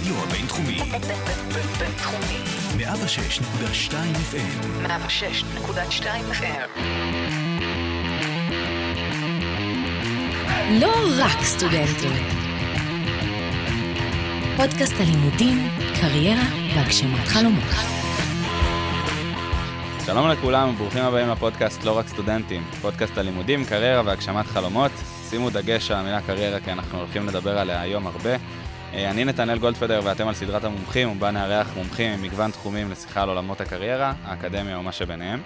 הרדיו הבינתחומי. בינתחומי. 106.2 FM. 106.2 FM. לא רק סטודנטים. פודקאסט הלימודים, קריירה והגשמת חלומות. שלום לכולם וברוכים הבאים לפודקאסט לא רק סטודנטים, פודקאסט הלימודים, קריירה והגשמת חלומות. שימו דגש על המילה קריירה כי אנחנו הולכים לדבר עליה היום הרבה. אה, אני נתנאל גולדפדר ואתם על סדרת המומחים, ובה נארח מומחים עם מגוון תחומים לשיחה על עולמות הקריירה, האקדמיה ומה שביניהם.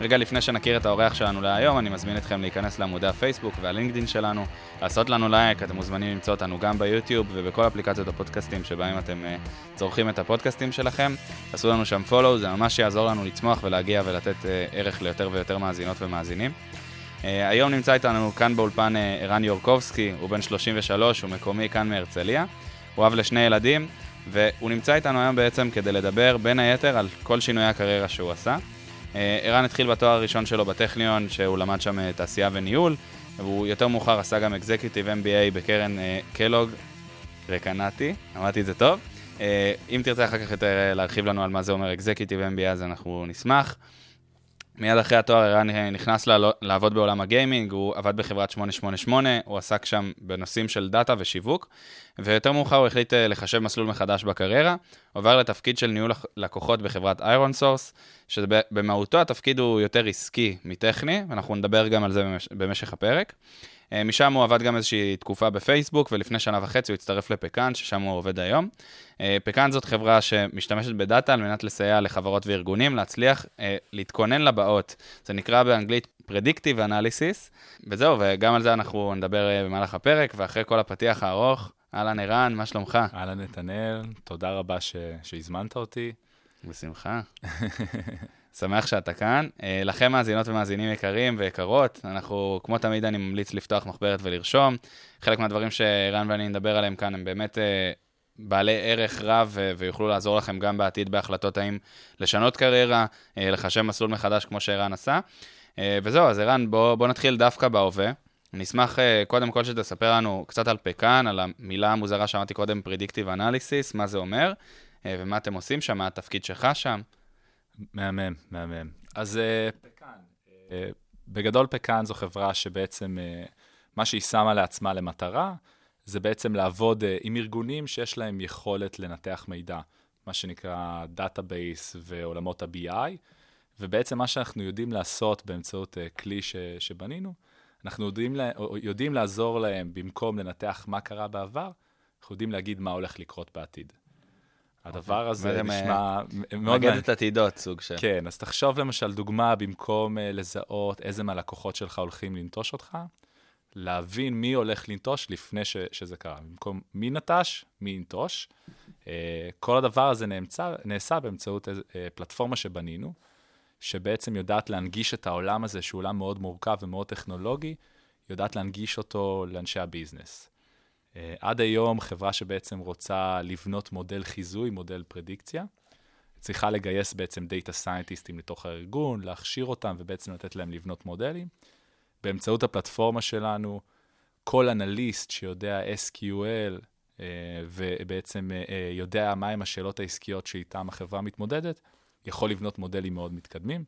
רגע לפני שנכיר את האורח שלנו להיום, אני מזמין אתכם להיכנס לעמודי הפייסבוק והלינקדאין שלנו, לעשות לנו לייק, אתם מוזמנים למצוא אותנו גם ביוטיוב ובכל אפליקציות הפודקאסטים שבהם אתם uh, צורכים את הפודקאסטים שלכם. תעשו לנו שם פולו, זה ממש יעזור לנו לצמוח ולהגיע ולתת uh, ערך ליותר ויותר מאזינות ומאזינים. Uh, היום נמצא איתנו כאן באולפן ערן יורקובסקי, הוא בן 33, הוא מקומי כאן מהרצליה. הוא אב לשני ילדים, והוא נמצא איתנו היום בעצם כדי לדבר בין היתר על כל שינויי הקריירה שהוא עשה. אה, ערן התחיל בתואר הראשון שלו בטכניון, שהוא למד שם אה, תעשייה וניהול, והוא יותר מאוחר עשה גם אקזקיוטיב MBA בקרן אה, קלוג רקנטי, אמרתי את זה טוב. אם תרצה אחר כך יותר להרחיב לנו על מה זה אומר Executive MBA, אז אנחנו נשמח. מיד אחרי התואר ערן נכנס לעבוד בעולם הגיימינג, הוא עבד בחברת 888, הוא עסק שם בנושאים של דאטה ושיווק, ויותר מאוחר הוא החליט אה, לחשב מסלול מחדש בקריירה, עובר לתפקיד של ניהול לקוחות בחברת ironSource, שבמהותו התפקיד הוא יותר עסקי מטכני, ואנחנו נדבר גם על זה במשך הפרק. אה, משם הוא עבד גם איזושהי תקופה בפייסבוק, ולפני שנה וחצי הוא הצטרף לפקאן, ששם הוא עובד היום. אה, פקאן זאת חברה שמשתמשת בדאטה על מנת לסייע לחברות וארגונים להצליח אה, להתכונן לבאות. זה נקרא באנגלית Predictive Analysis. וזהו, וגם על זה אנחנו נדבר במהלך הפרק, ואחרי כל הפתיח הארוך, אהלן ערן, מה שלומך? אהלן נתנאל, תודה רבה ש... שהזמנת אותי. בשמחה. שמח שאתה כאן. אה, לכם מאזינות ומאזינים יקרים ויקרות, אנחנו, כמו תמיד, אני ממליץ לפתוח מחברת ולרשום. חלק מהדברים שערן ואני נדבר עליהם כאן הם באמת אה, בעלי ערך רב ויוכלו לעזור לכם גם בעתיד בהחלטות האם לשנות קריירה, אה, לחשב מסלול מחדש כמו שערן עשה. וזהו, אז ערן, בוא, בוא נתחיל דווקא בהווה. אני אשמח קודם כל שתספר לנו קצת על פקאן, על המילה המוזרה שאמרתי קודם, Predictive Analysis, מה זה אומר, ומה אתם עושים שם, מה התפקיד שלך שם. מהמם, מהמם. אז uh, פקאן, אה, בגדול פקאן זו חברה שבעצם אה, מה שהיא שמה לעצמה למטרה, זה בעצם לעבוד עם ארגונים שיש להם יכולת לנתח מידע, מה שנקרא database ועולמות ה-BI, ובעצם מה שאנחנו יודעים לעשות באמצעות כלי ש, שבנינו, אנחנו יודעים, יודעים לעזור להם במקום לנתח מה קרה בעבר, אנחנו יודעים להגיד מה הולך לקרות בעתיד. הדבר הזה נשמע מאוד. מגדת עתידות, סוג של. כן, אז תחשוב למשל דוגמה, במקום אה, לזהות איזה מהלקוחות שלך הולכים לנטוש אותך, להבין מי הולך לנטוש לפני ש, שזה קרה. במקום מי נטש, מי ינטוש. אה, כל הדבר הזה נעשה, נעשה באמצעות אה, פלטפורמה שבנינו, שבעצם יודעת להנגיש את העולם הזה, שהוא עולם מאוד מורכב ומאוד טכנולוגי, יודעת להנגיש אותו לאנשי הביזנס. אה, עד היום חברה שבעצם רוצה לבנות מודל חיזוי, מודל פרדיקציה, צריכה לגייס בעצם דאטה סיינטיסטים לתוך הארגון, להכשיר אותם ובעצם לתת להם לבנות מודלים. באמצעות הפלטפורמה שלנו, כל אנליסט שיודע SQL אה, ובעצם אה, יודע מהם השאלות העסקיות שאיתן החברה מתמודדת, יכול לבנות מודלים מאוד מתקדמים.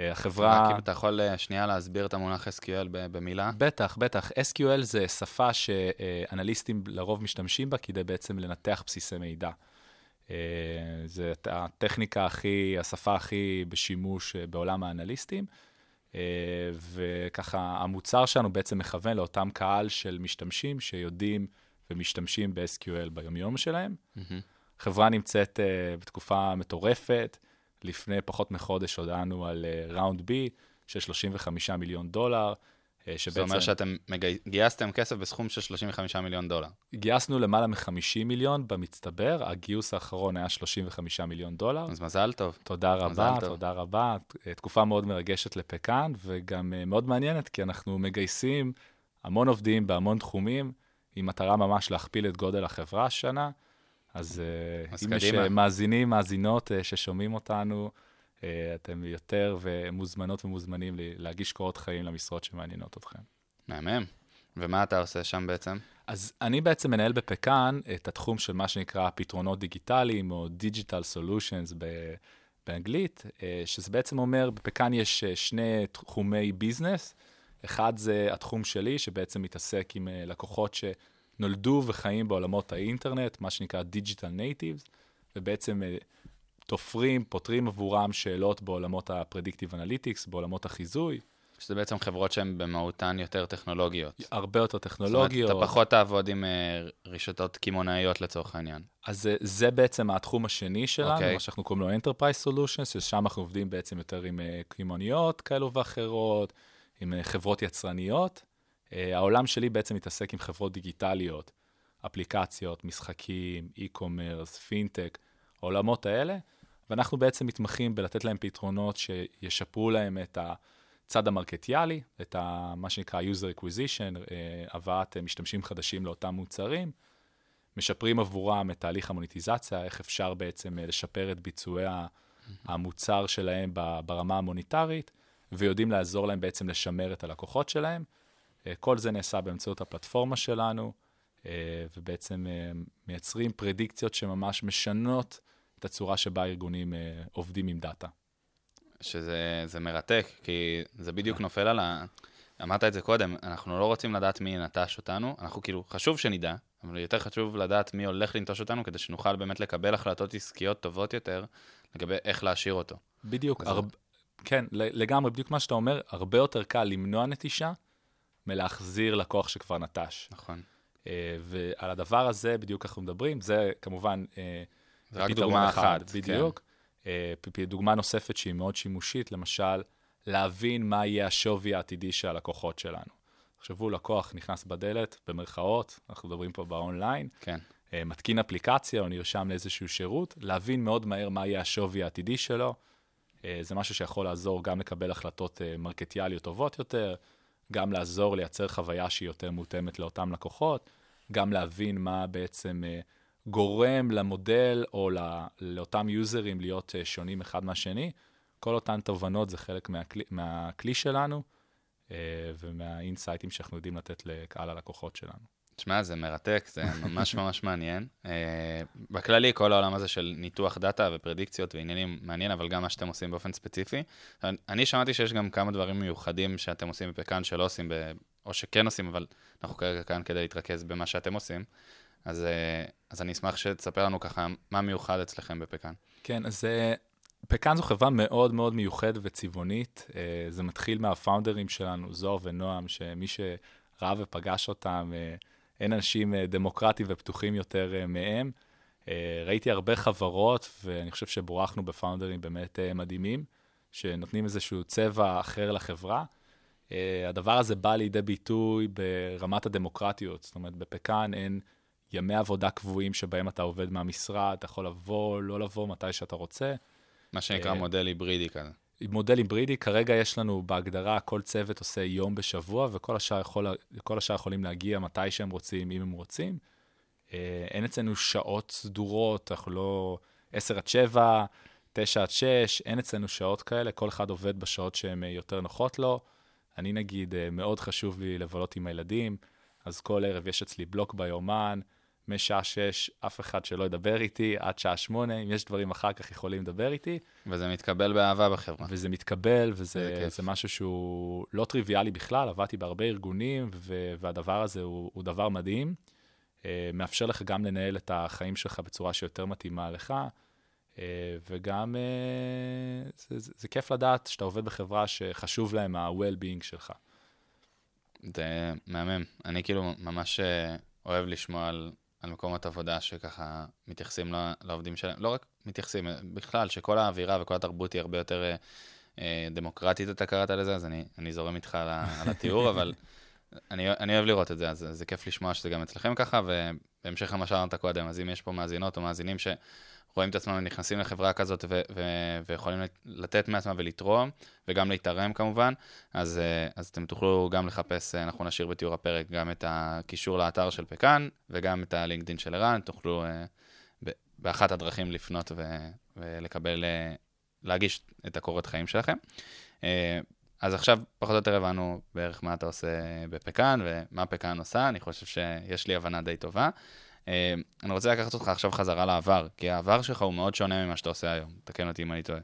אה, החברה... רק אם אתה יכול אה, שנייה להסביר את המונח SQL במילה? בטח, בטח. SQL זה שפה שאנליסטים לרוב משתמשים בה כדי בעצם לנתח בסיסי מידע. אה, זה הטכניקה הכי, השפה הכי בשימוש בעולם האנליסטים. וככה, המוצר שלנו בעצם מכוון לאותם קהל של משתמשים שיודעים ומשתמשים ב-SQL ביומיום שלהם. Mm-hmm. חברה נמצאת בתקופה מטורפת. לפני פחות מחודש הודענו על ראונד uh, B של 35 מיליון דולר. Uh, שבעצם... זה אומר שאתם מגי... גייסתם כסף בסכום של 35 מיליון דולר. גייסנו למעלה מ-50 מיליון במצטבר, הגיוס האחרון היה 35 מיליון דולר. אז מזל טוב. תודה רבה, טוב. תודה רבה. תקופה מאוד מרגשת לפקאן, וגם מאוד מעניינת, כי אנחנו מגייסים המון עובדים בהמון תחומים, עם מטרה ממש להכפיל את גודל החברה השנה. אז, אה, אז אם יש אה, מאזינים, מאזינות אה, ששומעים אותנו, אתם יותר ומוזמנות ומוזמנים להגיש קורות חיים למשרות שמעניינות אתכם. מהמם. ומה אתה עושה שם בעצם? אז אני בעצם מנהל בפקאן את התחום של מה שנקרא פתרונות דיגיטליים, או Digital Solutions ב- באנגלית, שזה בעצם אומר, בפקאן יש שני תחומי ביזנס. אחד זה התחום שלי, שבעצם מתעסק עם לקוחות שנולדו וחיים בעולמות האינטרנט, מה שנקרא Digital Natives, ובעצם אה, תופרים, פותרים עבורם שאלות בעולמות ה-Predictive Analytics, בעולמות החיזוי, שזה בעצם חברות שהן במהותן יותר טכנולוגיות. הרבה יותר זאת אומרת, טכנולוגיות. אתה פחות תעבוד עם אה, רשתות קמעונאיות לצורך העניין. אז זה, זה בעצם התחום השני שלנו, אוקיי. okay. מה שאנחנו קוראים לו Enterprise Solutions, ששם אנחנו עובדים בעצם יותר עם uh, קמעוניות כאלו ואחרות, עם חברות יצרניות. Uh, העולם שלי בעצם מתעסק עם חברות דיגיטליות, אפליקציות, משחקים, e-commerce, פינטק, העולמות האלה, ואנחנו בעצם מתמחים בלתת להם פתרונות שישפרו להם את הצד המרקטיאלי, את ה, מה שנקרא user acquisition, uh, הבאת uh, משתמשים חדשים לאותם מוצרים. משפרים עבורם את תהליך המוניטיזציה, איך אפשר בעצם אה, לשפר את ביצועי המוצר שלהם ברמה המוניטרית, ויודעים לעזור להם בעצם לשמר את הלקוחות שלהם. אה, כל זה נעשה באמצעות הפלטפורמה שלנו, אה, ובעצם אה, מייצרים פרדיקציות שממש משנות את הצורה שבה ארגונים עובדים עם דאטה. שזה זה מרתק, כי זה בדיוק נופל על ה... אמרת את זה קודם, אנחנו לא רוצים לדעת מי נטש אותנו, אנחנו כאילו, חשוב שנדע, אבל יותר חשוב לדעת מי הולך לנטוש אותנו, כדי שנוכל באמת לקבל החלטות עסקיות טובות יותר לגבי איך להשאיר אותו. בדיוק, אז- הרב... כן, לגמרי, בדיוק מה שאתה אומר, הרבה יותר קל למנוע נטישה מלהחזיר לקוח שכבר נטש. נכון. אה, ועל הדבר הזה בדיוק אנחנו מדברים, זה כמובן אה, זה רק דוגמה אחד, אחת, בדיוק. אה, פ- פ- דוגמה נוספת שהיא מאוד שימושית, למשל, להבין מה יהיה השווי העתידי של הלקוחות שלנו. תחשבו, לקוח נכנס בדלת, במרכאות, אנחנו מדברים פה באונליין, כן. אה, מתקין אפליקציה או נרשם לאיזשהו שירות, להבין מאוד מהר מה יהיה השווי העתידי שלו. אה, זה משהו שיכול לעזור גם לקבל החלטות אה, מרקטיאליות טובות יותר, גם לעזור לייצר חוויה שהיא יותר מותאמת לאותם לקוחות, גם להבין מה בעצם אה, גורם למודל או ל- לאותם יוזרים להיות אה, שונים אחד מהשני. כל אותן תובנות זה חלק מהכלי, מהכלי שלנו אה, ומהאינסייטים שאנחנו יודעים לתת לקהל הלקוחות שלנו. תשמע, זה מרתק, זה ממש ממש מעניין. Uh, בכללי, כל העולם הזה של ניתוח דאטה ופרדיקציות ועניינים מעניין, אבל גם מה שאתם עושים באופן ספציפי. אני- שמעתי שיש גם כמה דברים מיוחדים שאתם עושים בפקאן שלא עושים, ב... או שכן עושים, אבל אנחנו כרגע כאן כדי להתרכז במה שאתם עושים. אז, uh, אז אני אשמח שתספר לנו ככה מה מיוחד אצלכם בפקאן. כן, אז אה, פקאן זו חברה מאוד מאוד מיוחדת וצבעונית. זה מתחיל מהפאונדרים שלנו, זוהר ונועם, שמי שראה ופגש אותם, אין אנשים אה, דמוקרטיים ופתוחים יותר אה, מהם. אה, ראיתי הרבה חברות, ואני חושב שבורכנו בפאונדרים באמת מדהימים, שנותנים איזשהו צבע אחר לחברה. הדבר הזה בא לידי ביטוי ברמת הדמוקרטיות, זאת אומרת, בפקאן אין ימי עבודה קבועים שבהם אתה עובד מהמשרד, אתה יכול לבוא, לא לבוא, מתי שאתה רוצה. מה שנקרא מודל היברידי כזה. מודל היברידי, כרגע יש לנו בהגדרה, כל צוות עושה יום בשבוע, וכל השאר, יכול, השאר יכולים להגיע מתי שהם רוצים, אם הם רוצים. אה, אין אצלנו שעות סדורות, אנחנו לא 10 עד 7, 9 עד 6, אין אצלנו שעות כאלה, כל אחד עובד בשעות שהן אה, יותר נוחות לו. אני נגיד, אה, מאוד חשוב לי לבלות עם הילדים, אז כל ערב יש אצלי בלוק ביומן, משעה 6, אף אחד שלא ידבר איתי, עד שעה 8, אם יש דברים אחר כך יכולים לדבר איתי. וזה מתקבל באהבה בחברה. וזה מתקבל, וזה. זה משהו שהוא לא טריוויאלי בכלל, עבדתי בהרבה ארגונים, ו- והדבר הזה הוא, הוא דבר מדהים. אה, מאפשר לך גם לנהל את החיים שלך בצורה שיותר מתאימה לך, אה, וגם אה, זה, זה, זה כיף לדעת שאתה עובד בחברה שחשוב להם ה-well-being שלך. זה מהמם. אני כאילו ממש אוהב לשמוע על, על מקומות עבודה שככה מתייחסים לעובדים שלהם, לא רק מתייחסים, בכלל, שכל האווירה וכל התרבות היא הרבה יותר אה, אה, דמוקרטית, אתה קראת לזה, אז אני, אני זורם איתך על, על התיאור, אבל אני, אני אוהב לראות את זה, אז זה כיף לשמוע שזה גם אצלכם ככה, ובהמשך למה שאמרת קודם, אז אם יש פה מאזינות או מאזינים ש... רואים את עצמם נכנסים לחברה כזאת ו- ו- ויכולים לתת מעצמם ולתרום, וגם להתערם כמובן, אז, אה, אז אתם תוכלו גם לחפש, אה, אנחנו נשאיר בתיאור הפרק גם את הקישור לאתר של פקאן, וגם את הלינקדאין של ערן, תוכלו אה, באחת הדרכים לפנות ו- ולקבל, להגיש את הקורות חיים שלכם. אז עכשיו פחות או יותר הבנו בערך מה אתה עושה בפקאן ומה פקאן עושה, אני חושב שיש לי הבנה די טובה. אה, אני רוצה לקחת אותך עכשיו חזרה לעבר, כי העבר שלך הוא מאוד שונה ממה שאתה עושה היום, תקן אותי אם אני טועה.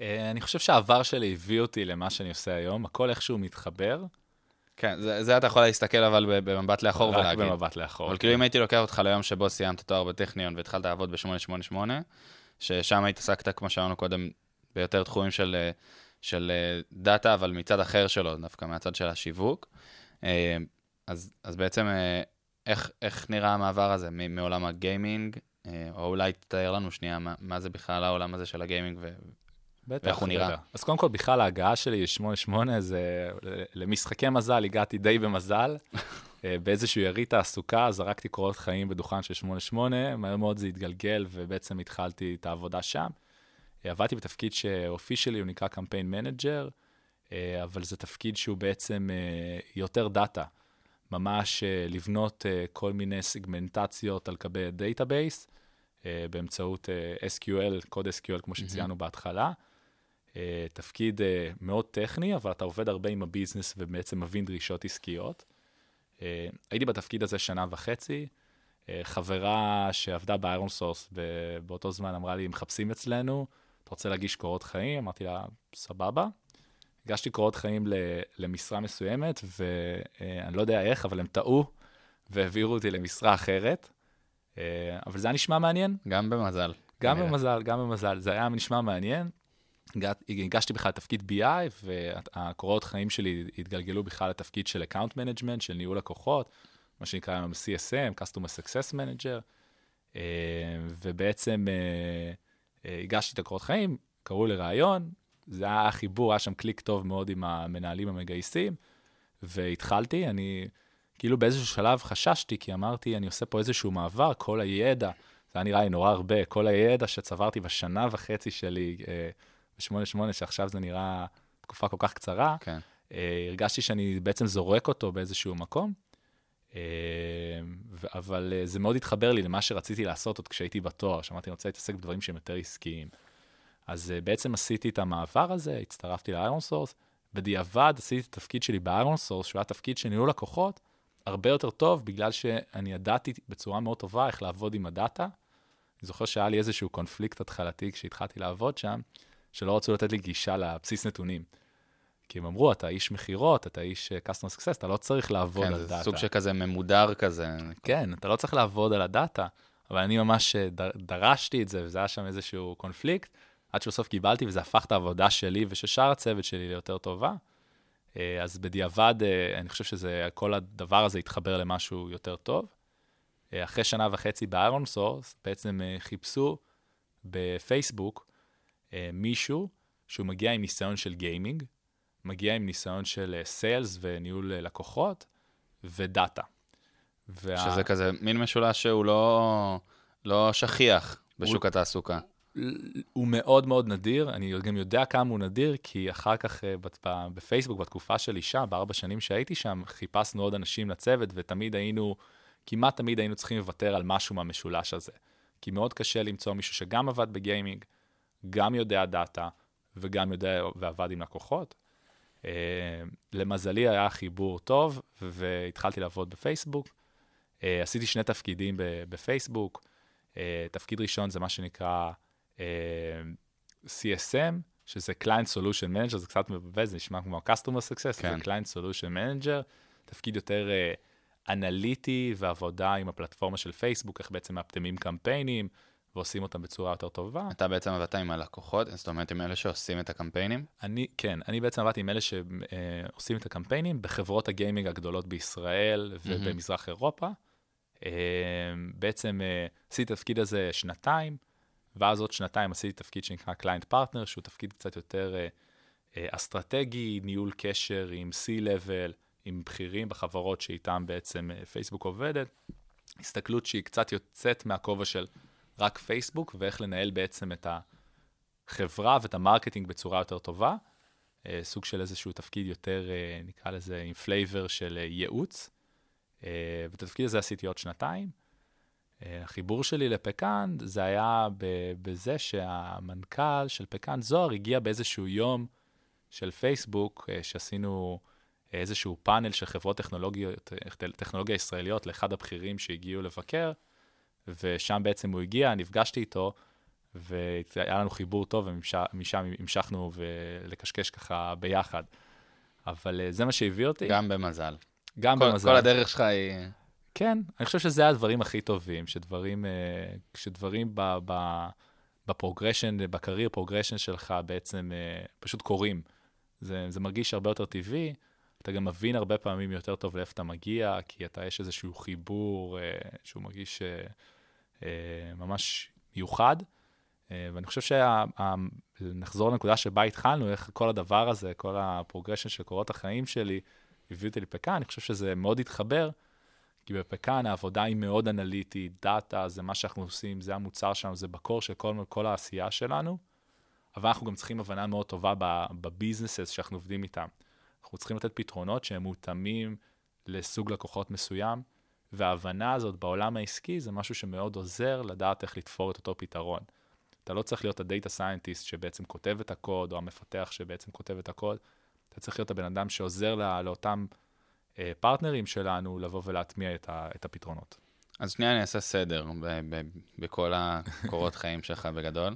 אה, אני חושב שהעבר שלי הביא אותי למה שאני עושה היום, הכל איכשהו מתחבר, כן, זה, זה אתה יכול להסתכל אבל במבט לאחור רק ולהגיד. במבט לאחור. אבל כאילו אם הייתי לוקח אותך ליום שבו סיימת תואר בטכניון והתחלת לעבוד ב-888, ששם התעסקת, כמו שאמרנו קודם, ביותר תחומים של, אה, של דאטה, אבל מצד אחר שלו, דווקא מהצד של השיווק. אז, אז בעצם, איך, איך נראה המעבר הזה מעולם הגיימינג, אה, או אולי תתאר לנו שנייה מה, מה זה בכלל העולם הזה של הגיימינג, ו... בטח, ואיך הוא נראה. אז קודם כל, בכלל ההגעה שלי ל-88 זה, למשחקי מזל הגעתי די במזל. אה, באיזשהו יריד תעסוקה, זרקתי קורות חיים בדוכן של 88, מהר מאוד זה התגלגל, ובעצם התחלתי את העבודה שם. אה, עבדתי בתפקיד ש officially הוא נקרא campaign manager, אבל זה תפקיד שהוא בעצם יותר דאטה. ממש אה, לבנות אה, כל מיני סגמנטציות על גבי database, אה, באמצעות SQL, קוד SQL, כמו שציינו בהתחלה. אה, תפקיד מאוד טכני, אבל אתה עובד הרבה עם ה business ובעצם מבין דרישות עסקיות. הייתי בתפקיד הזה שנה וחצי. חברה שעבדה באיירון סורס באותו זמן אמרה לי, מחפשים אצלנו, אתה רוצה להגיש קורות חיים? אמרתי לה, סבבה. הגשתי קורות חיים למשרה מסוימת, ואני לא יודע איך, אבל הם טעו והעבירו אותי למשרה אחרת. אה, אבל זה היה נשמע מעניין, גם במזל. גם כנראה. במזל, גם במזל. זה היה נשמע מעניין. הגשתי בכלל לתפקיד BI, והקורות חיים שלי התגלגלו בכלל לתפקיד של account management, של ניהול לקוחות, מה שנקרא היום CSM, Customer Success Manager, אה, ובעצם אה, אה, הגשתי את הקורות חיים, קראו לי ראיון, זה היה חיבור, היה שם קליק טוב מאוד עם המנהלים המגייסים, והתחלתי, אני כאילו באיזשהו שלב חששתי, כי אמרתי, אני עושה פה איזשהו מעבר, כל הידע, זה היה נראה לי נורא הרבה, כל הידע שצברתי בשנה וחצי שלי אה, ב-88, שעכשיו זה נראה תקופה כל כך קצרה, כן. אה, הרגשתי שאני בעצם זורק אותו באיזשהו מקום, אה, אבל אה, זה מאוד התחבר לי למה שרציתי לעשות עוד כשהייתי בתואר, שאמרתי, אני רוצה להתעסק בדברים שהם יותר עסקיים. אז אה, בעצם עשיתי את המעבר הזה, הצטרפתי לאיירון סורס, בדיעבד עשיתי את התפקיד שלי באיירון סורס, שהוא היה תפקיד של ניהול לקוחות, הרבה יותר טוב, בגלל שאני ידעתי בצורה מאוד טובה איך לעבוד עם הדאטה. אני זוכר שהיה לי איזשהו קונפליקט התחלתי כשהתחלתי לעבוד שם, שלא רצו לתת לי גישה לבסיס נתונים. כי הם אמרו, אתה איש מכירות, אתה איש אה, customer success, אתה לא צריך לעבוד כן, על זה דאטה. סוג של כזה ממודר כזה. כן, אתה לא צריך לעבוד על הדאטה, אבל אני ממש אה, דר, דרשתי את זה, וזה היה שם איזשהו קונפליקט, עד שבסוף קיבלתי, וזה הפך את העבודה שלי ושל שאר הצוות שלי ליותר טובה. אה, אז בדיעבד, אה, אני חושב שזה, כל הדבר הזה התחבר למשהו יותר טוב. אה, אחרי שנה וחצי באיירון סורס, בעצם חיפשו בפייסבוק מישהו שהוא מגיע עם ניסיון של גיימינג, מגיע עם ניסיון של סיילס וניהול לקוחות ודאטה. וה... שזה כזה מין משולש שהוא לא, לא שכיח בשוק התעסוקה. הוא מאוד מאוד נדיר, אני גם יודע כמה הוא נדיר, כי אחר כך אה, בפייסבוק, בתקופה שלי שם, בארבע שנים שהייתי שם, חיפשנו עוד אנשים לצוות, ותמיד היינו, כמעט תמיד היינו צריכים לוותר על משהו מהמשולש הזה. כי מאוד קשה למצוא מישהו שגם עבד בגיימינג, גם יודע דאטה, וגם יודע ועבד עם לקוחות. אה, למזלי היה חיבור טוב, והתחלתי לעבוד בפייסבוק. אה, עשיתי שני תפקידים בפייסבוק. תפקיד ראשון זה מה שנקרא CSM, שזה Client Solution Manager, זה קצת מבלבל, זה נשמע כמו Customer Success, כן. זה Client Solution Manager, תפקיד יותר אה, אנליטי ועבודה עם הפלטפורמה של פייסבוק, איך בעצם מאפטמים קמפיינים ועושים אותם בצורה יותר טובה. אתה בעצם עבדת עם הלקוחות, זאת אומרת עם אלה שעושים את הקמפיינים. אני, כן, אני בעצם עבדתי עם אלה שעושים את הקמפיינים בחברות הגיימינג הגדולות בישראל ובמזרח אירופה. אה, בעצם אה, עשיתי את התפקיד הזה שנתיים, ואז עוד שנתיים עשיתי תפקיד שנקרא client partner, שהוא תפקיד קצת יותר אה, אה, אסטרטגי, ניהול קשר עם C-Level, עם בכירים בחברות שאיתם בעצם אה, פייסבוק עובדת. הסתכלות שהיא קצת יוצאת מהכובע של רק פייסבוק, ואיך לנהל בעצם את החברה ואת ה marketing בצורה יותר טובה. אה, סוג של איזשהו תפקיד יותר, אה, נקרא לזה, עם flavor של אה, ייעוץ. אה, ואת התפקיד הזה עשיתי עוד שנתיים. אה, החיבור שלי לפקאן זה היה בזה שהמנכ"ל של פקאן זוהר הגיע באיזשהו יום של פייסבוק, אה, שעשינו איזשהו פאנל של חברות טכנולוגיות, טכנולוגיה ישראליות לאחד הבכירים שהגיעו לבקר, ושם בעצם הוא הגיע, נפגשתי איתו, והיה לנו חיבור טוב, ומשם המשכנו לקשקש ככה ביחד. אבל אה, זה מה שהביא אותי. גם במזל. גם כל, במזל. כל הדרך שלך היא... כן, אני חושב שזה הדברים הכי טובים, שדברים, אה, שדברים ב, ב, ב progression, ב career progression שלך בעצם אה, פשוט קורים. זה, זה מרגיש הרבה יותר טבעי, אתה גם מבין הרבה פעמים יותר טוב לאיפה אתה מגיע, כי אתה, יש איזשהו חיבור שהוא מרגיש ממש מיוחד. ואני חושב שנחזור לנקודה שבה התחלנו, איך כל הדבר הזה, כל ה progression של קורות החיים שלי, הביא אותי לפקאן, אני חושב שזה מאוד התחבר, כי בפקאן העבודה היא מאוד אנליטית, דאטה, זה מה שאנחנו עושים, זה המוצר שלנו, זה ב core של כל, כל העשייה שלנו, אבל אנחנו גם צריכים הבנה מאוד טובה ב businesses שאנחנו עובדים איתם. אנחנו צריכים לתת פתרונות שהם מותאמים לסוג לקוחות מסוים, וההבנה הזאת בעולם העסקי זה משהו שמאוד עוזר לדעת איך לתפור את אותו פתרון. אתה לא צריך להיות ה data scientist שבעצם כותב את הקוד, או המפתח שבעצם כותב את הקוד, אתה צריך להיות הבן אדם שעוזר לא, לאותם אה, partnerים שלנו לבוא ולהטמיע את, ה, את הפתרונות. אז שנייה אני אעשה סדר ב- ב- בכל הקורות חיים שלך בגדול.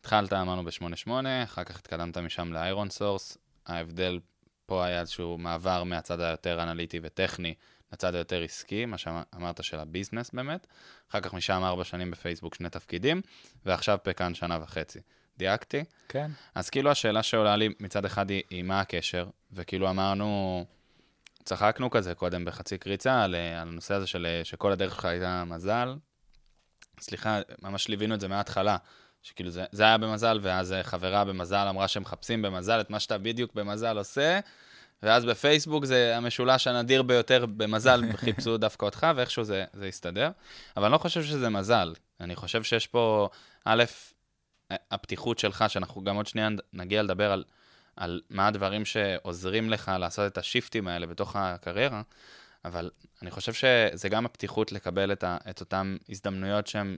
התחלת, אמרנו, ב-88, אחר כך התקדמת משם לאיירון סורס. ההבדל פה היה איזשהו מעבר מהצד היותר אנליטי וטכני לצד היותר עסקי, מה שאמרת של ה business באמת. אחר כך משם ארבע שנים בפייסבוק, שני תפקידים, ועכשיו פקאן שנה וחצי. דייקתי? כן. אז כאילו השאלה שעולה לי מצד אחד היא, היא מה הקשר, וכאילו אמרנו, צחקנו כזה קודם בחצי קריצה על, על הנושא הזה של שכל הדרך שלך הייתה מזל. סליחה, ממש ליווינו את זה מההתחלה, שכאילו זה, זה היה במזל, ואז חברה במזל אמרה שהם מחפשים במזל את מה שאתה בדיוק במזל עושה, ואז בפייסבוק זה המשולש הנדיר ביותר במזל, חיפשו דווקא אותך, ואיכשהו זה, זה הסתדר. אבל אני לא חושב שזה מזל. אני חושב שיש פה, א', הפתיחות שלך, שאנחנו גם עוד שנייה נגיע לדבר על, על מה הדברים שעוזרים לך לעשות את השיפטים האלה בתוך הקריירה, אבל אני חושב שזה גם הפתיחות לקבל את, את אותן הזדמנויות שהן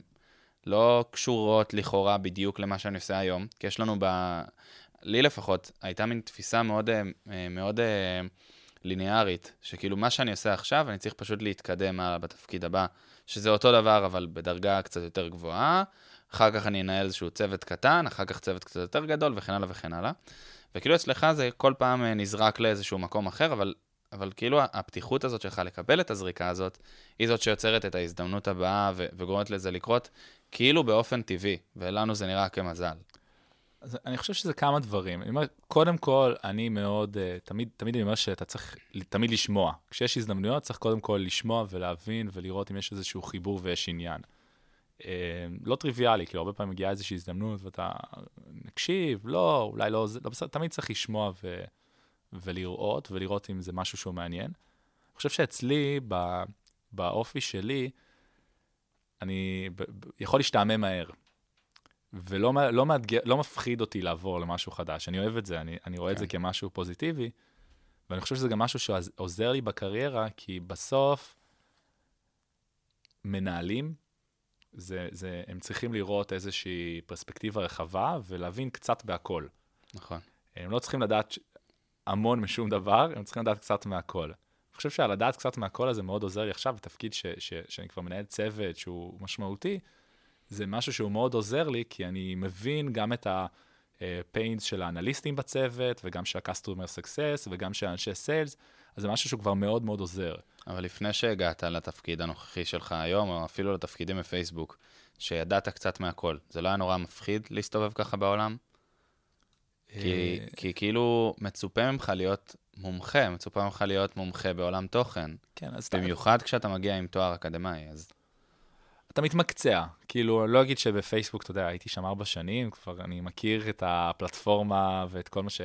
לא קשורות לכאורה בדיוק למה שאני עושה היום, כי יש לנו ב... לי לפחות, הייתה מין תפיסה מאוד, אה, מאוד אה, ליניארית, שכאילו מה שאני עושה עכשיו, אני צריך פשוט להתקדם הלאה בתפקיד הבא, שזה אותו דבר, אבל בדרגה קצת יותר גבוהה. אחר כך אני אנהל איזשהו צוות קטן, אחר כך צוות קצת יותר גדול, וכן הלאה וכן הלאה. וכאילו אצלך זה כל פעם אה, נזרק לאיזשהו מקום אחר, אבל, אבל כאילו הפתיחות הזאת שלך לקבל את הזריקה הזאת, היא זאת שיוצרת את ההזדמנות הבאה ו- וגורמת לזה לקרות כאילו באופן טבעי, ולנו זה נראה כמזל. אז אני חושב שזה כמה דברים. אני אומר, קודם כל, אני מאוד, uh, תמיד, תמיד אני אומר שאתה צריך תמיד לשמוע. כשיש הזדמנויות, צריך קודם כל לשמוע ולהבין ולראות אם יש איזשהו חיבור ויש עניין. לא טריוויאלי, כאילו, הרבה פעמים מגיעה איזושהי הזדמנות ואתה נקשיב, לא, אולי לא, זה לא בסדר, תמיד צריך לשמוע ו, ולראות, ולראות אם זה משהו שהוא מעניין. אני חושב שאצלי, ב, באופי שלי, אני ב, ב, יכול להשתעמם מהר. ולא לא מאתגר, לא מפחיד אותי לעבור למשהו חדש. אני אוהב את זה, אני, אני רואה כן. את זה כן. כמשהו פוזיטיבי, ואני חושב שזה גם משהו שעוזר לי בקריירה, כי בסוף מנהלים, זה, זה, הם צריכים לראות איזושהי פרספקטיבה רחבה ולהבין קצת בהכל. נכון. הם לא צריכים לדעת המון משום דבר, הם צריכים לדעת קצת מהכל. אני חושב שהלדעת קצת מהכל הזה מאוד עוזר לי עכשיו בתפקיד ש, ש, שאני כבר מנהל צוות שהוא משמעותי, זה משהו שהוא מאוד עוזר לי, כי אני מבין גם את ה-pains של האנליסטים בצוות, וגם של ה-customer success, וגם של אנשי סיילס, אז זה משהו שהוא כבר מאוד מאוד עוזר. אבל לפני שהגעת לתפקיד הנוכחי שלך היום, או אפילו לתפקידים בפייסבוק, שידעת קצת מהכל, זה לא היה נורא מפחיד להסתובב ככה בעולם? כי, אה, כי כאילו מצופה ממך להיות מומחה, מצופה ממך להיות מומחה בעולם תוכן. כן, אז... במיוחד כשאתה מגיע עם תואר אקדמאי, אז... אתה מתמקצע. כאילו, אני לא אגיד שבפייסבוק, אתה יודע, הייתי שם ארבע שנים, כבר אני מכיר את הפלטפורמה ואת כל מה ש...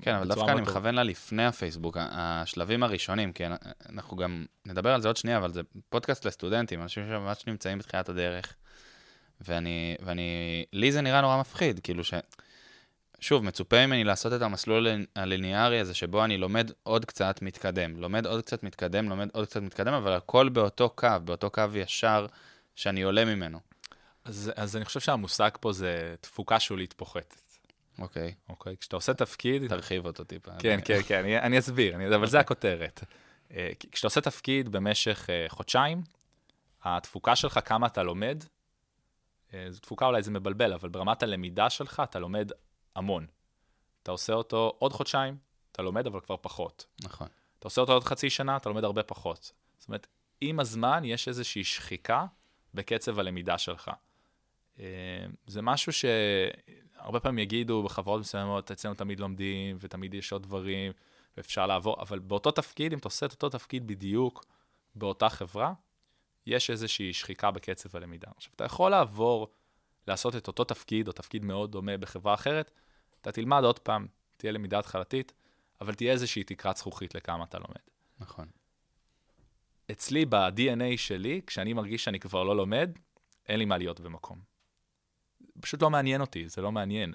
כן, אבל דווקא אני מכוון לה לפני הפייסבוק, השלבים הראשונים, כי אנחנו גם נדבר על זה עוד שנייה, אבל זה פודקאסט לסטודנטים, אנשים שממש נמצאים בתחילת הדרך. ואני, ואני, לי זה נראה נורא מפחיד, כאילו ש... שוב, מצופה ממני לעשות את המסלול הליניארי הזה, שבו אני לומד עוד קצת מתקדם. לומד עוד קצת מתקדם, לומד עוד קצת מתקדם, אבל הכל באותו קו, באותו קו ישר. שאני עולה ממנו. אז, אז אני חושב שהמושג פה זה תפוקה שולית פוחתת. אוקיי, אוקיי? כשאתה עושה תפקיד, תרחיב אותו טיפה. כן, כן, כן, אני, אני אסביר, אני, אבל זה הכותרת. אה, כשאתה עושה תפקיד במשך אה, חודשיים, התפוקה שלך, כמה אתה לומד, אה, זו תפוקה אולי זה מבלבל, אבל ברמת הלמידה שלך אתה לומד המון. אתה עושה אותו עוד חודשיים, אתה לומד אבל כבר פחות. נכון. אתה עושה אותו עוד חצי שנה, אתה לומד הרבה פחות. זאת אומרת, עם הזמן יש איזושהי שחיקה בקצב הלמידה שלך. אה, זה משהו שהרבה פעמים יגידו בחברות מסוימות, אצלנו תמיד לומדים, ותמיד יש עוד דברים, ואפשר לעבור, אבל באותו תפקיד, אם אתה עושה את אותו תפקיד בדיוק באותה חברה, יש איזושהי שחיקה בקצב הלמידה. עכשיו, אתה יכול לעבור, לעשות את אותו תפקיד, או תפקיד מאוד דומה בחברה אחרת, אתה תלמד עוד פעם, תהיה למידה התחלתית, אבל תהיה איזושהי תקרת זכוכית לכמה אתה לומד. נכון. אצלי, ב-DNA שלי, כשאני מרגיש שאני כבר לא לומד, אין לי מה להיות במקום. פשוט לא מעניין אותי, זה לא מעניין.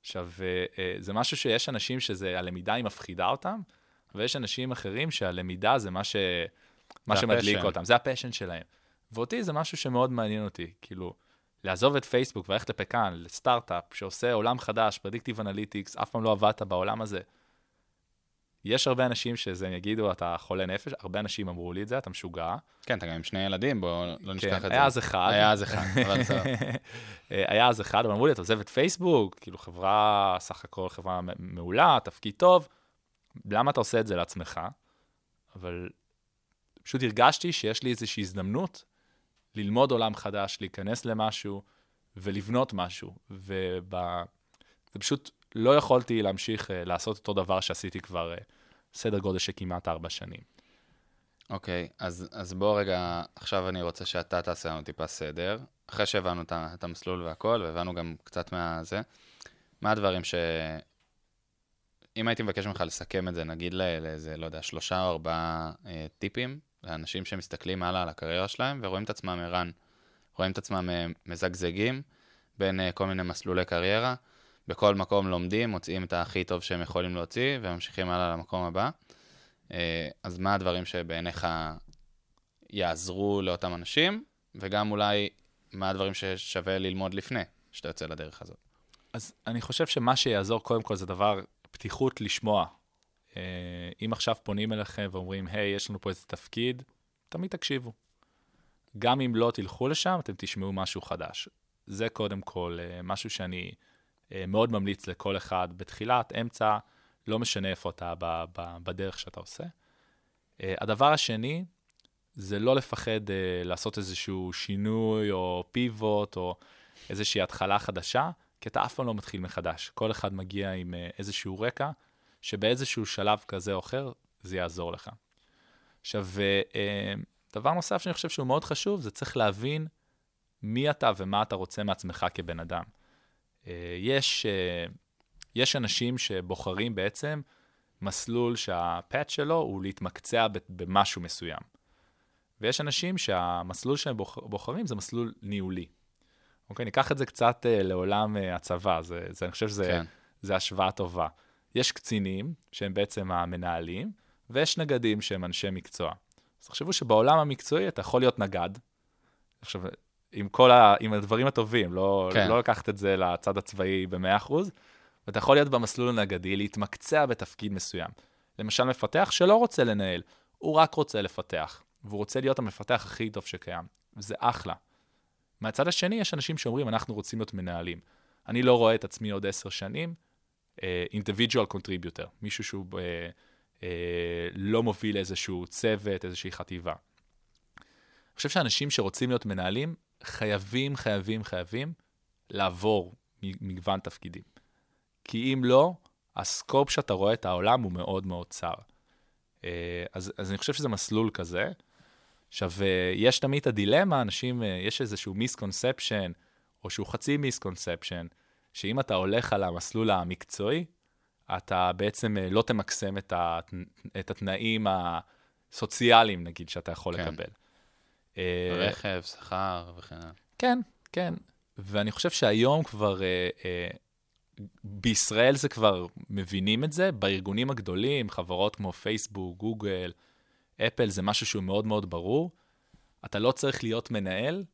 עכשיו, אה, אה, זה משהו שיש אנשים שזה, הלמידה היא מפחידה אותם, ויש אנשים אחרים שהלמידה זה מה, ש... מה זה שמדליק ה passion. אותם, זה ה passion שלהם. ואותי זה משהו שמאוד מעניין אותי, כאילו, לעזוב את פייסבוק וללכת לפקאן, לסטארט-אפ שעושה עולם חדש, predictive analytics, אף פעם לא עבדת בעולם הזה. יש הרבה אנשים שזה, יגידו, אתה חולה נפש, הרבה אנשים אמרו לי את זה, אתה משוגע. כן, אתה גם עם שני ילדים, בואו לא נשכח את כן, זה. היה אז אחד. היה אז אחד, אבל בסדר. היה אז אחד, אבל אמרו לי, אתה עוזב את פייסבוק, כאילו חברה, סך הכל חברה מעולה, תפקיד טוב, למה אתה עושה את זה לעצמך? אבל פשוט הרגשתי שיש לי איזושהי הזדמנות ללמוד עולם חדש, להיכנס למשהו ולבנות משהו. וב... זה פשוט, לא יכולתי להמשיך uh, לעשות אותו דבר שעשיתי כבר uh, סדר גודל של כמעט ארבע שנים. אוקיי, אז, אז בוא רגע, עכשיו אני רוצה שאתה תעשה לנו טיפה סדר. אחרי שהבנו את, את המסלול והכל, והבנו גם קצת מהזה, מה הדברים ש... אם הייתי מבקש ממך לסכם את זה, נגיד לא- לאיזה, לא יודע, שלושה או ארבעה אה, טיפים לאנשים שמסתכלים הלאה על הקריירה שלהם ורואים את עצמם ערן, רואים את עצמם אה, מזגזגים בין אה, כל מיני מסלולי קריירה, בכל מקום לומדים, מוציאים את הכי טוב שהם יכולים להוציא וממשיכים הלאה למקום הבא. אה, אז מה הדברים שבעיניך יעזרו לאותם אנשים, וגם אולי מה הדברים ששווה ללמוד לפני שאתה יוצא לדרך הזאת. אז אני חושב שמה שיעזור קודם כל זה דבר, פתיחות לשמוע. אה, אם עכשיו פונים אליכם ואומרים, היי, יש לנו פה איזה תפקיד, תמיד תקשיבו. גם אם לא תלכו לשם, אתם תשמעו משהו חדש. זה קודם כל אה, משהו שאני מאוד ממליץ לכל אחד בתחילת, אמצע, לא משנה איפה אתה ב- ב- בדרך שאתה עושה. אה, הדבר השני, זה לא לפחד אה, לעשות איזשהו שינוי או פיבוט או איזושהי התחלה חדשה, כי אתה אף פעם לא מתחיל מחדש. כל אחד מגיע עם אה, איזשהו רקע, שבאיזשהו שלב כזה או אחר, זה יעזור לך. עכשיו, אה, אה, דבר נוסף שאני חושב שהוא מאוד חשוב, זה צריך להבין מי אתה ומה אתה רוצה מעצמך כבן אדם. אה, יש, אה, יש אנשים שבוחרים בעצם מסלול שהפאט שלו הוא להתמקצע במשהו מסוים. ויש אנשים שהמסלול שהם בוח, בוחרים זה מסלול ניהולי. אוקיי, ניקח את זה קצת אה, לעולם אה, הצבא, זה, זה, אני חושב שזה כן. זה השוואה טובה. יש קצינים, שהם בעצם המנהלים, ויש נגדים שהם אנשי מקצוע. אז תחשבו שבעולם המקצועי אתה יכול להיות נגד, עכשיו, עם כל ה... עם הדברים הטובים, לא, כן. לא לקחת את זה לצד הצבאי ב-100%, ואתה יכול להיות במסלול הנגדי, להתמקצע בתפקיד מסוים. למשל, מפתח שלא רוצה לנהל, הוא רק רוצה לפתח, והוא רוצה להיות המפתח הכי טוב שקיים, וזה אחלה. מהצד השני, יש אנשים שאומרים, אנחנו רוצים להיות מנהלים. אני לא רואה את עצמי עוד עשר שנים, uh, individual contributor, מישהו שהוא uh, uh, לא מוביל איזשהו צוות, איזושהי חטיבה. אני חושב שאנשים שרוצים להיות מנהלים, חייבים, חייבים, חייבים לעבור מגוון תפקידים. כי אם לא, ה scope שאתה רואה את העולם הוא מאוד מאוד צר. אה, אז, אז אני חושב שזה מסלול כזה. עכשיו, אה, יש תמיד את הדילמה, אנשים, אה, יש איזשהו misconception, או שהוא חצי misconception, שאם אתה הולך על המסלול המקצועי, אתה בעצם לא תמקסם את, הת... את התנאים הסוציאליים, נגיד, שאתה יכול כן. לקבל. אה, רכב, שכר וכן הלאה. כן, כן. ואני חושב שהיום כבר, אה, אה, בישראל זה כבר מבינים את זה, בארגונים הגדולים, חברות כמו פייסבוק, גוגל, אפל, זה משהו שהוא מאוד מאוד ברור. אתה לא צריך להיות מנהל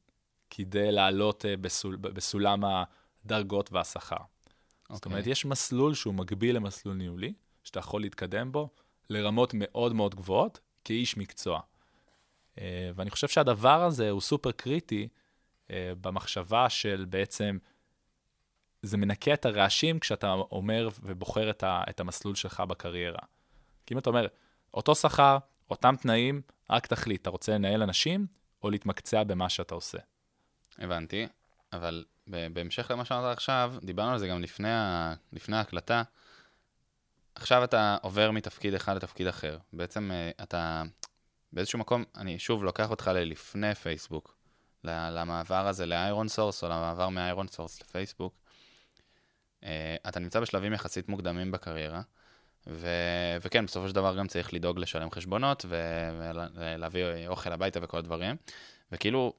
כדי לעלות אה, בסול, בסולם הדרגות והשכר. זאת אוקיי. אומרת, יש מסלול שהוא מקביל למסלול ניהולי, שאתה יכול להתקדם בו לרמות מאוד מאוד גבוהות כאיש מקצוע. אה, ואני חושב שהדבר הזה הוא סופר קריטי אה, במחשבה של בעצם, זה מנקה את הרעשים כשאתה אומר ובוחר את, ה, את המסלול שלך בקריירה. כי אם אתה אומר, אותו שכר, אותם תנאים, רק תחליט, אתה רוצה לנהל אנשים או להתמקצע במה שאתה עושה. הבנתי, אבל בהמשך למה שאמרת עכשיו, דיברנו על זה גם לפני, ה... לפני ההקלטה. עכשיו אתה עובר מתפקיד אחד לתפקיד אחר. בעצם אה, אתה באיזשהו מקום, אני שוב לוקח אותך ללפני פייסבוק, למעבר הזה לאיירון סורס, או למעבר מאיירון סורס לפייסבוק. אה, אתה נמצא בשלבים יחסית מוקדמים בקריירה, ו... וכן, בסופו של דבר גם צריך לדאוג לשלם חשבונות ו- ולהביא אוכל הביתה וכל הדברים. וכאילו,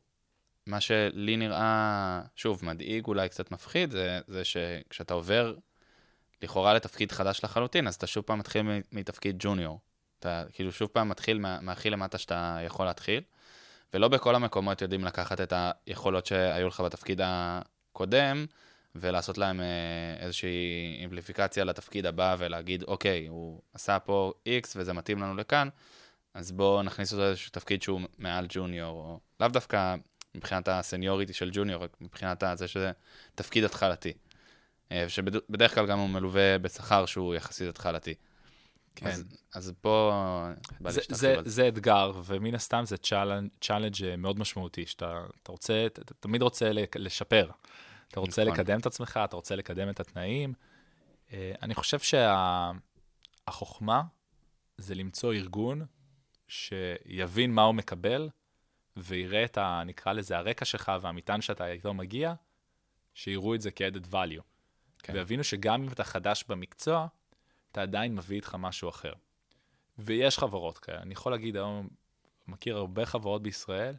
מה שלי נראה, שוב, מדאיג, אולי קצת מפחיד, זה, זה שכשאתה עובר לכאורה לתפקיד חדש לחלוטין, אז אתה שוב פעם מתחיל מתפקיד ג'וניור. אתה כאילו שוב פעם מתחיל מה- מהכי למטה שאתה יכול להתחיל, ולא בכל המקומות יודעים לקחת את היכולות שהיו לך בתפקיד הקודם, ולעשות להם אה, איזושהי אימפליפיקציה לתפקיד הבא, ולהגיד, אוקיי, הוא עשה פה X וזה מתאים לנו לכאן, אז בואו נכניס אותו לאיזשהו תפקיד שהוא מעל ג'וניור, או לאו דווקא מבחינת הסניוריטי של ג'וניור, רק מבחינת זה שזה תפקיד התחלתי. אה, שבדרך כלל גם הוא מלווה בשכר שהוא יחסית התחלתי. כן. אז, אז פה זה, זה, זה. אתגר, ומן הסתם זה challenge מאוד משמעותי, שאתה אתה רוצה, אתה אתה תמיד רוצה לשפר. אתה רוצה נכון. לקדם את עצמך, אתה רוצה לקדם את התנאים. אה, אני חושב שהחוכמה זה למצוא ארגון שיבין מה הוא מקבל, ויראה את ה... נקרא לזה הרקע שלך והמטען שאתה איתו מגיע, שיראו את זה כ-added value. כן. ויבינו שגם אם אתה חדש במקצוע, אתה עדיין מביא איתך משהו אחר. ויש חברות כאלה. אני יכול להגיד היום, מכיר הרבה חברות בישראל,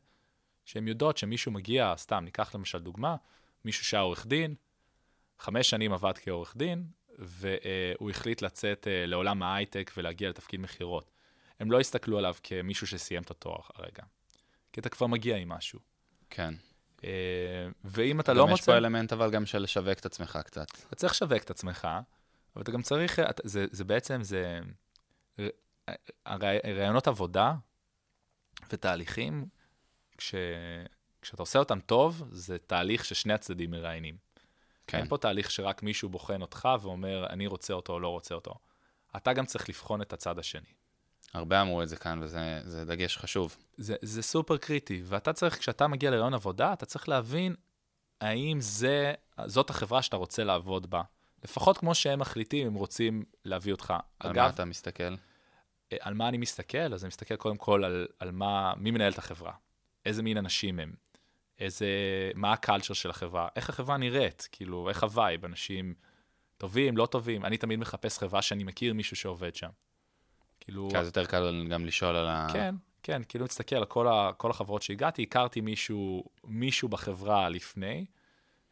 שהן יודעות שמישהו מגיע, סתם, ניקח למשל דוגמה, מישהו שהיה עורך דין, חמש שנים עבד כעורך דין, והוא החליט לצאת אה, לעולם ההייטק ולהגיע לתפקיד מכירות. הם לא הסתכלו עליו כמישהו שסיים את התואר הרגע, כי אתה כבר מגיע עם משהו. כן. אה, ואם אתה גם לא יש מוצא... פה אלמנט אבל גם של לשווק את עצמך קצת. אתה צריך לשווק את עצמך, אבל אתה גם צריך, אתה- זה, זה בעצם, זה... הרי- רעיונות עבודה ותהליכים, כש, כשאתה עושה אותם טוב, זה תהליך ששני הצדדים מראיינים. כן. אין פה תהליך שרק מישהו בוחן אותך ואומר, אני רוצה אותו או לא רוצה אותו. אתה גם צריך לבחון את הצד השני. הרבה אמרו את זה כאן, וזה זה דגש חשוב. זה, זה סופר קריטי, ואתה צריך, כשאתה מגיע לריאיון עבודה, אתה צריך להבין האם זה, זאת החברה שאתה רוצה לעבוד בה. לפחות כמו שהם מחליטים, הם רוצים להביא אותך. על אגב, מה אתה מסתכל? אה, על מה אני מסתכל? אז אני מסתכל קודם כל על, על מה, מי מנהל את החברה, איזה מין אנשים הם, איזה, מה ה culture של החברה, איך החברה נראית, כאילו, איך ה vibe, אנשים טובים, לא טובים. אני תמיד מחפש חברה שאני מכיר מישהו שעובד שם. כאילו, כי אז יותר קל גם לשאול על ה... כן, כן, כאילו מסתכל על כל, ה, כל החברות שהגעתי, הכרתי מישהו, מישהו בחברה לפני,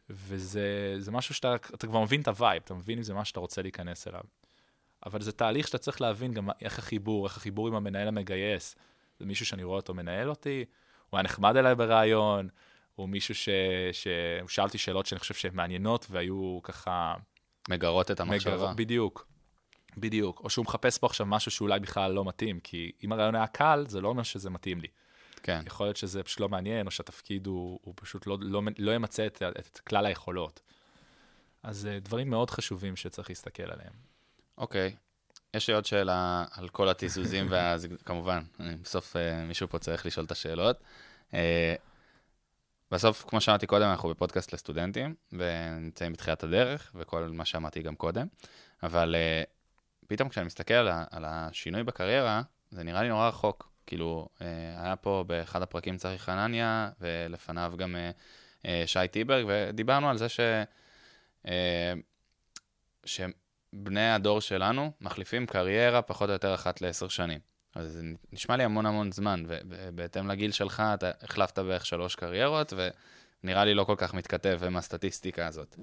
וזה זה משהו שאתה אתה כבר מבין את ה vibe, אתה מבין אם זה מה שאתה רוצה להיכנס אליו. אבל זה תהליך שאתה צריך להבין גם איך החיבור, איך החיבור עם המנהל המגייס. זה מישהו שאני רואה אותו מנהל אותי, הוא היה נחמד אליי בריאיון, הוא מישהו ש... ש... הוא שאל אותי שאלות שאני חושב שהן מעניינות והיו ככה... מגרות את המחשבה. מגר... בדיוק, בדיוק. או שהוא מחפש פה עכשיו משהו שאולי בכלל לא מתאים, כי אם הרעיון היה קל, זה לא אומר שזה מתאים לי. כן. יכול להיות שזה פשוט לא מעניין, או שהתפקיד הוא, הוא פשוט לא, לא, לא ימצה את, את כלל היכולות. אז אה, דברים מאוד חשובים שצריך להסתכל עליהם. אוקיי. יש לי עוד שאלה על כל התיזוזים, ואז כמובן, בסוף אה, מישהו פה צריך לשאול את השאלות. אה, בסוף, כמו שאמרתי קודם, אנחנו בפודקאסט לסטודנטים, ונמצאים בתחילת הדרך, וכל מה שאמרתי גם קודם, אבל פתאום כשאני מסתכל על, על השינוי בקריירה, זה נראה לי נורא רחוק. כאילו, אה, היה פה באחד הפרקים צחי חנניה, ולפניו גם אה, אה, שי טיברג, ודיברנו על זה ש... שבני הדור שלנו מחליפים קריירה פחות או יותר אחת לעשר שנים. אז זה נשמע לי המון המון זמן, ובהתאם לגיל שלך, אתה החלפת בערך שלוש קריירות, ונראה לי לא כל כך מתכתב עם הסטטיסטיקה הזאת.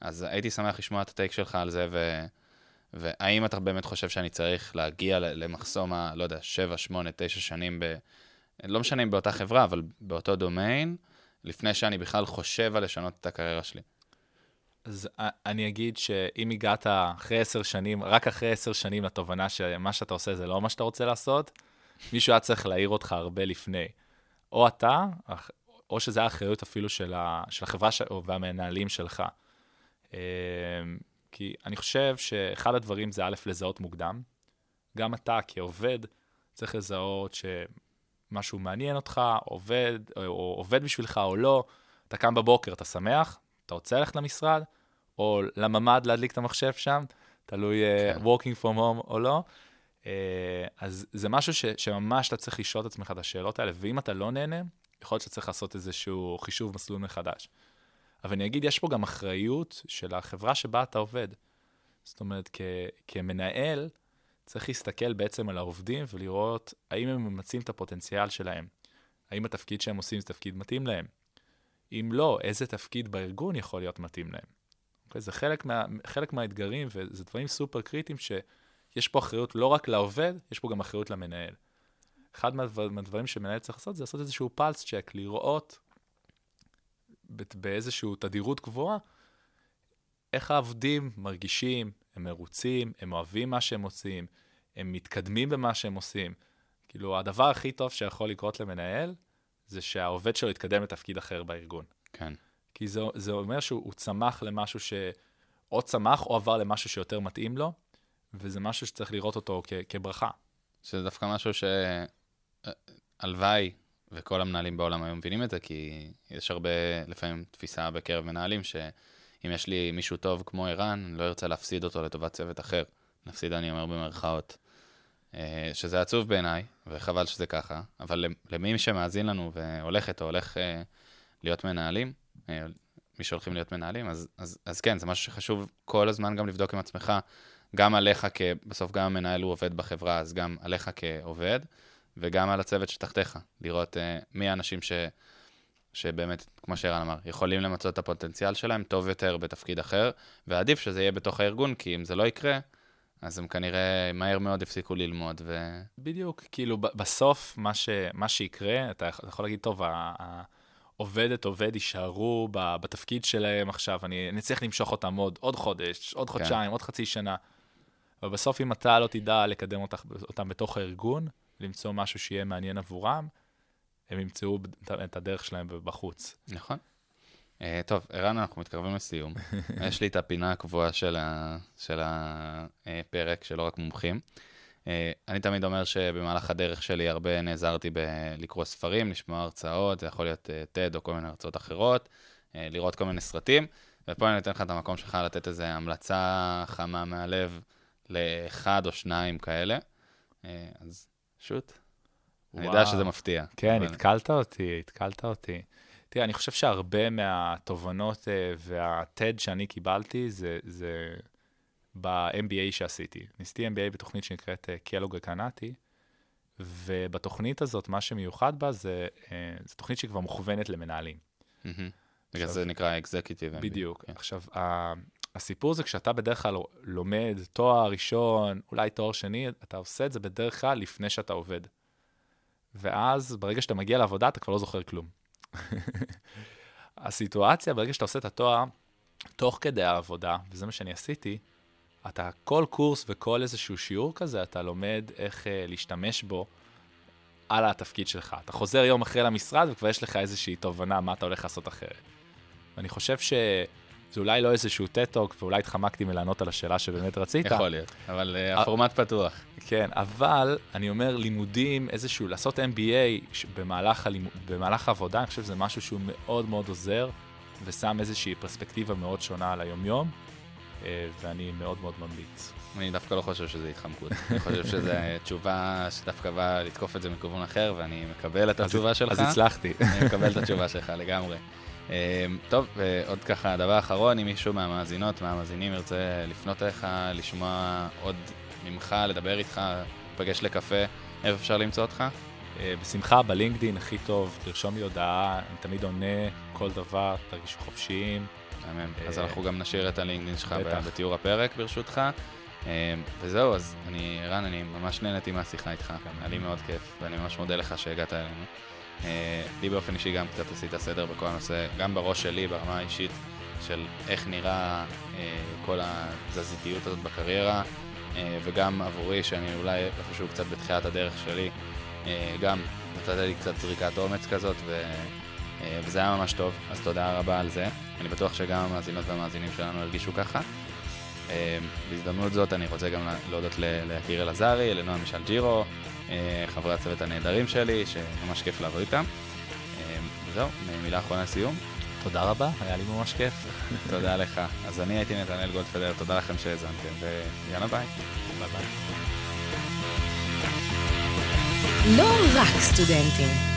אז הייתי שמח לשמוע את הטייק שלך על זה, ו... והאם אתה באמת חושב שאני צריך להגיע למחסום ה... לא יודע, שבע, שמונה, תשע שנים ב... לא משנה אם באותה חברה, אבל באותו דומיין, לפני שאני בכלל חושב על לשנות את הקריירה שלי. אז אני אגיד שאם הגעת אחרי עשר שנים, רק אחרי עשר שנים לתובנה שמה שאתה עושה זה לא מה שאתה רוצה לעשות, מישהו היה צריך להעיר אותך הרבה לפני. או אתה, או שזה היה אחריות אפילו של, של החברה ש, והמנהלים שלך. כי אני חושב שאחד הדברים זה א', לזהות מוקדם. גם אתה כעובד צריך לזהות שמשהו מעניין אותך, עובד, או, או עובד בשבילך או לא. אתה קם בבוקר, אתה שמח, אתה רוצה ללכת למשרד, או לממ"ד להדליק את המחשב שם, תלוי כן. uh, working from home או לא. Uh, אז זה משהו ש, שממש אתה צריך לשאול את עצמך את השאלות האלה, ואם אתה לא נהנה, יכול להיות שאתה צריך לעשות איזשהו חישוב מסלול מחדש. אבל אני אגיד, יש פה גם אחריות של החברה שבה אתה עובד. זאת אומרת, כ, כמנהל, צריך להסתכל בעצם על העובדים ולראות האם הם ממצים את הפוטנציאל שלהם. האם התפקיד שהם עושים זה תפקיד מתאים להם. אם לא, איזה תפקיד בארגון יכול להיות מתאים להם. אוקיי? זה חלק, מה, חלק מהאתגרים, וזה דברים סופר קריטיים שיש פה אחריות לא רק לעובד, יש פה גם אחריות למנהל. אחד מהדבר, מהדברים שמנהל צריך לעשות זה לעשות איזשהו פלס צ'ק, לראות באיזושהי תדירות גבוהה איך העובדים מרגישים, הם מרוצים, הם אוהבים מה שהם עושים, הם מתקדמים במה שהם עושים. כאילו, הדבר הכי טוב שיכול לקרות למנהל, זה שהעובד שלו יתקדם לתפקיד אחר בארגון. כן. כי זה, זה אומר שהוא צמח למשהו ש... או צמח או עבר למשהו שיותר מתאים לו, וזה משהו שצריך לראות אותו כ, כברכה. שזה דווקא משהו שהלוואי, וכל המנהלים בעולם היום מבינים את זה, כי יש הרבה, לפעמים, תפיסה בקרב מנהלים, שאם יש לי מישהו טוב כמו ערן, אני לא ארצה להפסיד אותו לטובת צוות אחר. להפסיד, אני אומר במרכאות. אה, שזה עצוב בעיניי, וחבל שזה ככה, אבל למי שמאזין לנו והולכת או הולך אה, להיות מנהלים, אה, מי שהולכים להיות מנהלים, אז, אז, אז כן, זה משהו שחשוב כל הזמן גם לבדוק עם עצמך, גם עליך, כ... בסוף גם המנהל הוא עובד בחברה, אז גם עליך כעובד, וגם על הצוות שתחתיך, לראות uh, מי האנשים ש... שבאמת, כמו שערן אמר, יכולים למצות את הפוטנציאל שלהם טוב יותר בתפקיד אחר, ועדיף שזה יהיה בתוך הארגון, כי אם זה לא יקרה, אז הם כנראה מהר מאוד יפסיקו ללמוד, ו... בדיוק, כאילו בסוף מה, ש, מה שיקרה, אתה יכול- להגיד, טוב, ה- העובדת, עובד יישארו בתפקיד שלהם עכשיו, אני, אני צריך למשוך אותם עוד, עוד חודש, עוד חודשיים, עוד חצי שנה. אבל בסוף אם אתה לא תדע לקדם אותך, אותם בתוך הארגון, למצוא משהו שיהיה מעניין עבורם, הם ימצאו את- הדרך שלהם בחוץ. נכון. Uh, טוב, ערן, אנחנו מתקרבים לסיום. יש לי את הפינה הקבועה של, ה... של הפרק, שלא רק מומחים. Uh, אני תמיד אומר שבמהלך הדרך שלי הרבה נעזרתי בלקרוא ספרים, לשמוע הרצאות, זה יכול להיות uh, TED או כל מיני הרצאות אחרות, uh, לראות כל מיני סרטים, ופה אני אתן לך את המקום שלך לתת איזו המלצה חמה מהלב לאחד או שניים כאלה. Uh, אז שוט. אני יודע. שזה מפתיע. כן, אבל- התקלת אותי, התקלת אותי. תראה, אני חושב שהרבה מהתובנות אה, וה-TED שאני קיבלתי זה, זה ב-MBA שעשיתי. ניסיתי MBA בתוכנית שנקראת אה, קלוג הקנאטי, ובתוכנית הזאת, מה שמיוחד בה זה, אה, זו תוכנית שהיא כבר מוכוונת למנהלים. מהמם. בגלל זה נקרא אקזקיוטיב. בדיוק. כן. עכשיו, הסיפור זה כשאתה בדרך כלל לומד תואר ראשון, אולי תואר שני, אתה עושה את זה בדרך כלל לפני שאתה עובד. ואז ברגע שאתה מגיע לעבודה, אתה כבר לא זוכר כלום. הסיטואציה, ברגע שאתה עושה את התואר, תוך כדי העבודה, וזה מה שאני עשיתי, אתה כל קורס וכל איזשהו שיעור כזה, אתה לומד איך uh, להשתמש בו על התפקיד שלך. אתה חוזר יום אחרי למשרד וכבר יש לך איזושהי תובנה מה אתה הולך לעשות אחרת. ואני חושב שזה אולי לא איזשהו טט-טוק, ואולי התחמקתי מלענות על השאלה שבאמת רצית. יכול להיות, אבל אה, הפורמט פתוח. כן, אבל אני אומר, לימודים, איזשהו, לעשות MBA במהלך, הלימוד, במהלך העבודה, אני חושב שזה משהו שהוא מאוד מאוד עוזר, ושם איזושהי פרספקטיבה מאוד שונה על היומיום, אה, ואני מאוד מאוד ממליץ. אני דווקא לא חושב שזה התחמקות. אני חושב שזו תשובה שדווקא באה לתקוף את זה מכיוון אחר, ואני מקבל את התשובה שלך. אז הצלחתי. אני מקבל את התשובה שלך לגמרי. אה, טוב, ועוד ככה, דבר אחרון, אם מישהו מהמאזינות, מהמאזינים ירצה לפנות אליך, לשמוע עוד ממך, לדבר איתך, להיפגש לקפה, איפה אפשר למצוא אותך? אה, בשמחה, בלינקדין הכי טוב, תרשום לי הודעה, אני תמיד עונה, כל דבר, תרגישו חופשיים. אז אה, אנחנו גם נשאיר את הלינקדאין שלך בתיאור הפרק, ברשותך. אה, וזהו, אז אני, ערן, אני ממש נהניתי מהשיחה איתך. היה לי. מאוד כיף, ואני ממש מודה לך שהגעת אלינו. אה, לי באופן אישי גם קצת עשית סדר בכל הנושא, גם בראש שלי, ברמה האישית, של איך נראה אה, כל התזזיתיות הזאת בקריירה, אה, וגם עבורי, שאני אולי איפשהו קצת בתחילת הדרך שלי, גם נתת לי קצת זריקת אומץ כזאת, ו... וזה היה ממש טוב, אז תודה רבה על זה. אני בטוח שגם המאזינות והמאזינים שלנו הרגישו ככה. בהזדמנות זאת אני רוצה גם להודות ליקיר אלעזרי, לנועה מישל ג'ירו, חברי הצוות הנהדרים שלי, שממש כיף לעבוד איתם. אה, וזהו, מילה אחרונה לסיום. תודה רבה, היה לי ממש כיף. תודה לך. אז אני הייתי נתנאל גולדפדר, תודה לכם שהאזנתם, ויאללה ביי. ביי ביי. לא רק סטודנטים.